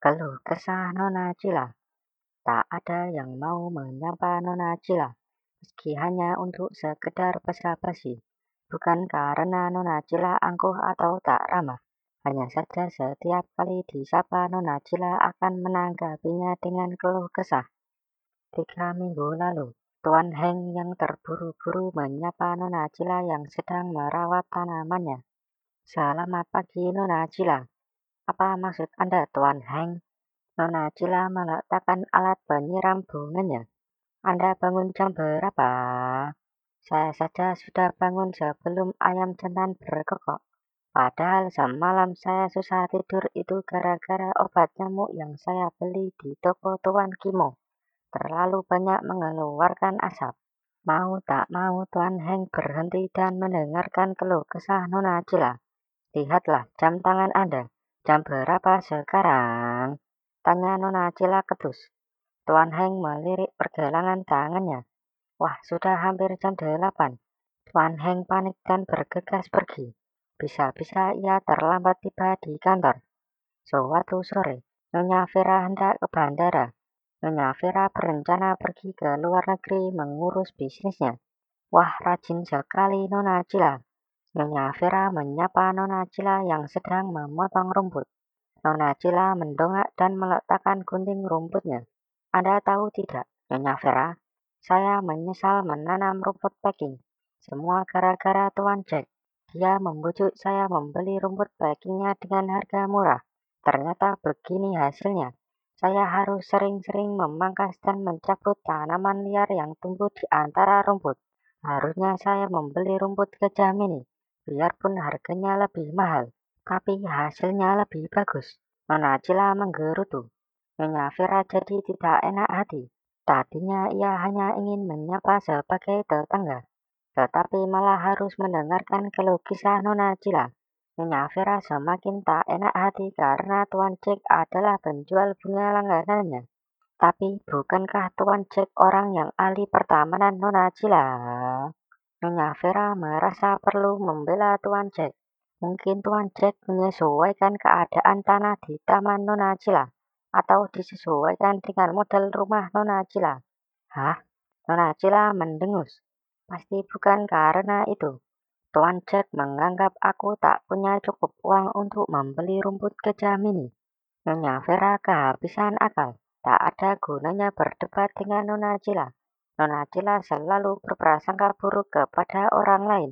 Keluh kesah Nona Cila. Tak ada yang mau menyapa Nona Cila, meski hanya untuk sekedar basa-basi. Bukan karena Nona Cila angkuh atau tak ramah, hanya saja setiap kali disapa Nona Cila akan menanggapinya dengan keluh kesah. Tiga minggu lalu, Tuan Heng yang terburu-buru menyapa Nona Cila yang sedang merawat tanamannya. Selamat pagi Nona Cila. Apa maksud Anda Tuan Heng? Nona Cila meletakkan alat penyiram bunganya. Anda bangun jam berapa? Saya saja sudah bangun sebelum ayam jantan berkokok. Padahal semalam saya susah tidur itu gara-gara obat nyamuk yang saya beli di toko Tuan Kimo. Terlalu banyak mengeluarkan asap. Mau tak mau Tuan Heng berhenti dan mendengarkan keluh kesah Nona Cila. Lihatlah jam tangan Anda. Jam berapa sekarang? Tanya Nona Cila ketus. Tuan Heng melirik pergelangan tangannya. Wah, sudah hampir jam delapan. Tuan Heng panik dan bergegas pergi. Bisa-bisa ia terlambat tiba di kantor. Suatu sore, Nyonya Vera hendak ke bandara. Nyonya Vera berencana pergi ke luar negeri mengurus bisnisnya. Wah, rajin sekali Nona Cila. Nyonya Vera menyapa Nona Cila yang sedang memotong rumput. Nona Cila mendongak dan meletakkan gunting rumputnya. Anda tahu tidak, Nyonya Vera? Saya menyesal menanam rumput packing. Semua gara-gara Tuan Jack. Dia membujuk saya membeli rumput packingnya dengan harga murah. Ternyata begini hasilnya. Saya harus sering-sering memangkas dan mencabut tanaman liar yang tumbuh di antara rumput. Harusnya saya membeli rumput kejam ini, biarpun harganya lebih mahal, tapi hasilnya lebih bagus. Nona Cila menggerutu. Nyonya Vera jadi tidak enak hati. Tadinya ia hanya ingin menyapa sebagai tetangga, tetapi malah harus mendengarkan keluh kisah Nona Cila. Nyonya Vera semakin tak enak hati karena Tuan Jack adalah penjual bunga langganannya. Tapi bukankah Tuan Jack orang yang ahli pertamanan Nona Cila? Nyonya Vera merasa perlu membela Tuan Jack. Mungkin Tuan Jack menyesuaikan keadaan tanah di Taman Nona Cila, atau disesuaikan dengan model rumah Nona Cila. Hah? Nona Cila mendengus. Pasti bukan karena itu. Tuan Jack menganggap aku tak punya cukup uang untuk membeli rumput kejam ini. Nyonya Vera kehabisan akal. Tak ada gunanya berdebat dengan Nona Cila. Nona Cila selalu berprasangka buruk kepada orang lain.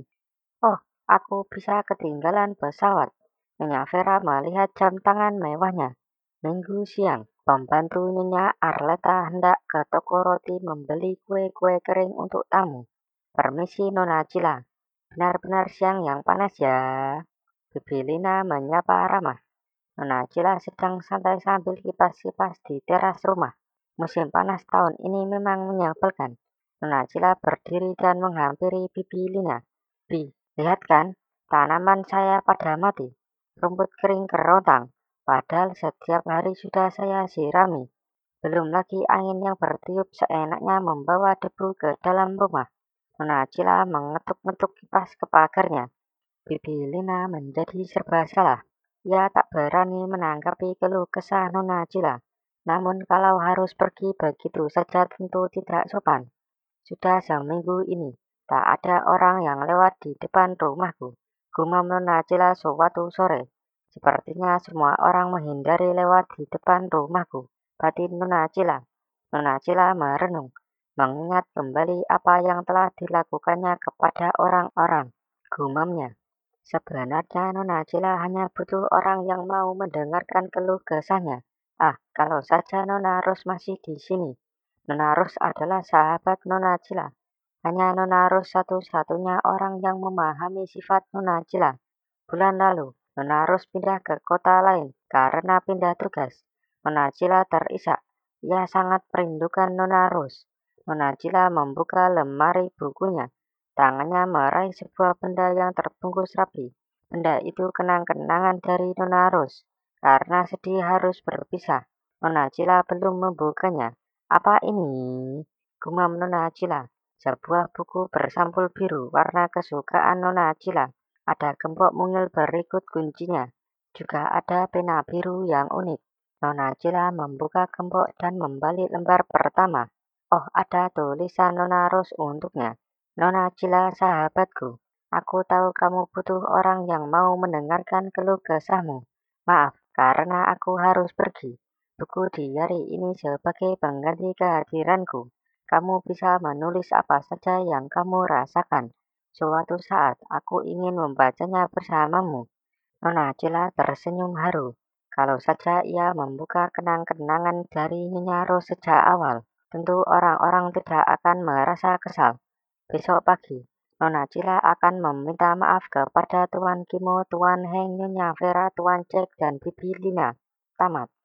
Oh, aku bisa ketinggalan pesawat. Nyonya Vera melihat jam tangan mewahnya. Minggu siang, pembantu Nyonya Arleta hendak ke toko roti membeli kue-kue kering untuk tamu. Permisi Nona Cila, Benar-benar siang yang panas ya. Bibi Lina menyapa ramah. Nona Cila sedang santai sambil kipas-kipas di teras rumah. Musim panas tahun ini memang menyebalkan. Nona Cila berdiri dan menghampiri Bibi Lina. Bi, lihat kan, tanaman saya pada mati. Rumput kering kerontang, padahal setiap hari sudah saya sirami. Belum lagi angin yang bertiup seenaknya membawa debu ke dalam rumah. Nona Cila mengetuk-ngetuk kipas ke pagarnya. Bibi Lina menjadi serba salah. Ia tak berani menanggapi keluh kesah Nona Cila. Namun kalau harus pergi begitu saja tentu tidak sopan. Sudah seminggu ini, tak ada orang yang lewat di depan rumahku. Gumam Nona Cila suatu sore. Sepertinya semua orang menghindari lewat di depan rumahku. Batin Nona Cila. Nona Cila merenung mengingat kembali apa yang telah dilakukannya kepada orang-orang. Gumamnya, sebenarnya Nona Cila hanya butuh orang yang mau mendengarkan keluh kesahnya. Ah, kalau saja Nona Ros masih di sini. Nona Ros adalah sahabat Nona Cila. Hanya Nona Ros satu-satunya orang yang memahami sifat Nona Cila. Bulan lalu, Nona Ros pindah ke kota lain karena pindah tugas. Nona Cila terisak. Ia sangat merindukan Nona Ros. Nona Cila membuka lemari bukunya. Tangannya meraih sebuah benda yang terbungkus rapi. Benda itu kenang-kenangan dari Nona Ros. Karena sedih harus berpisah, Nona Cila belum membukanya. Apa ini? Gumam Nona Cila. Sebuah buku bersampul biru warna kesukaan Nona Cila. Ada gembok mungil berikut kuncinya. Juga ada pena biru yang unik. Nona Cila membuka gembok dan membalik lembar pertama. Oh, ada tulisan Nona Ros untuknya. Nona Cila, sahabatku, aku tahu kamu butuh orang yang mau mendengarkan keluh kesahmu. Maaf, karena aku harus pergi. Buku diary ini sebagai pengganti kehadiranku. Kamu bisa menulis apa saja yang kamu rasakan. Suatu saat aku ingin membacanya bersamamu. Nona Cila tersenyum haru. Kalau saja ia membuka kenang-kenangan dari Nyonya Ros sejak awal, tentu orang-orang tidak akan merasa kesal. Besok pagi, Nona Cila akan meminta maaf kepada Tuan Kimo, Tuan Heng, Nyonya Vera, Tuan Cek, dan Bibi Lina. Tamat.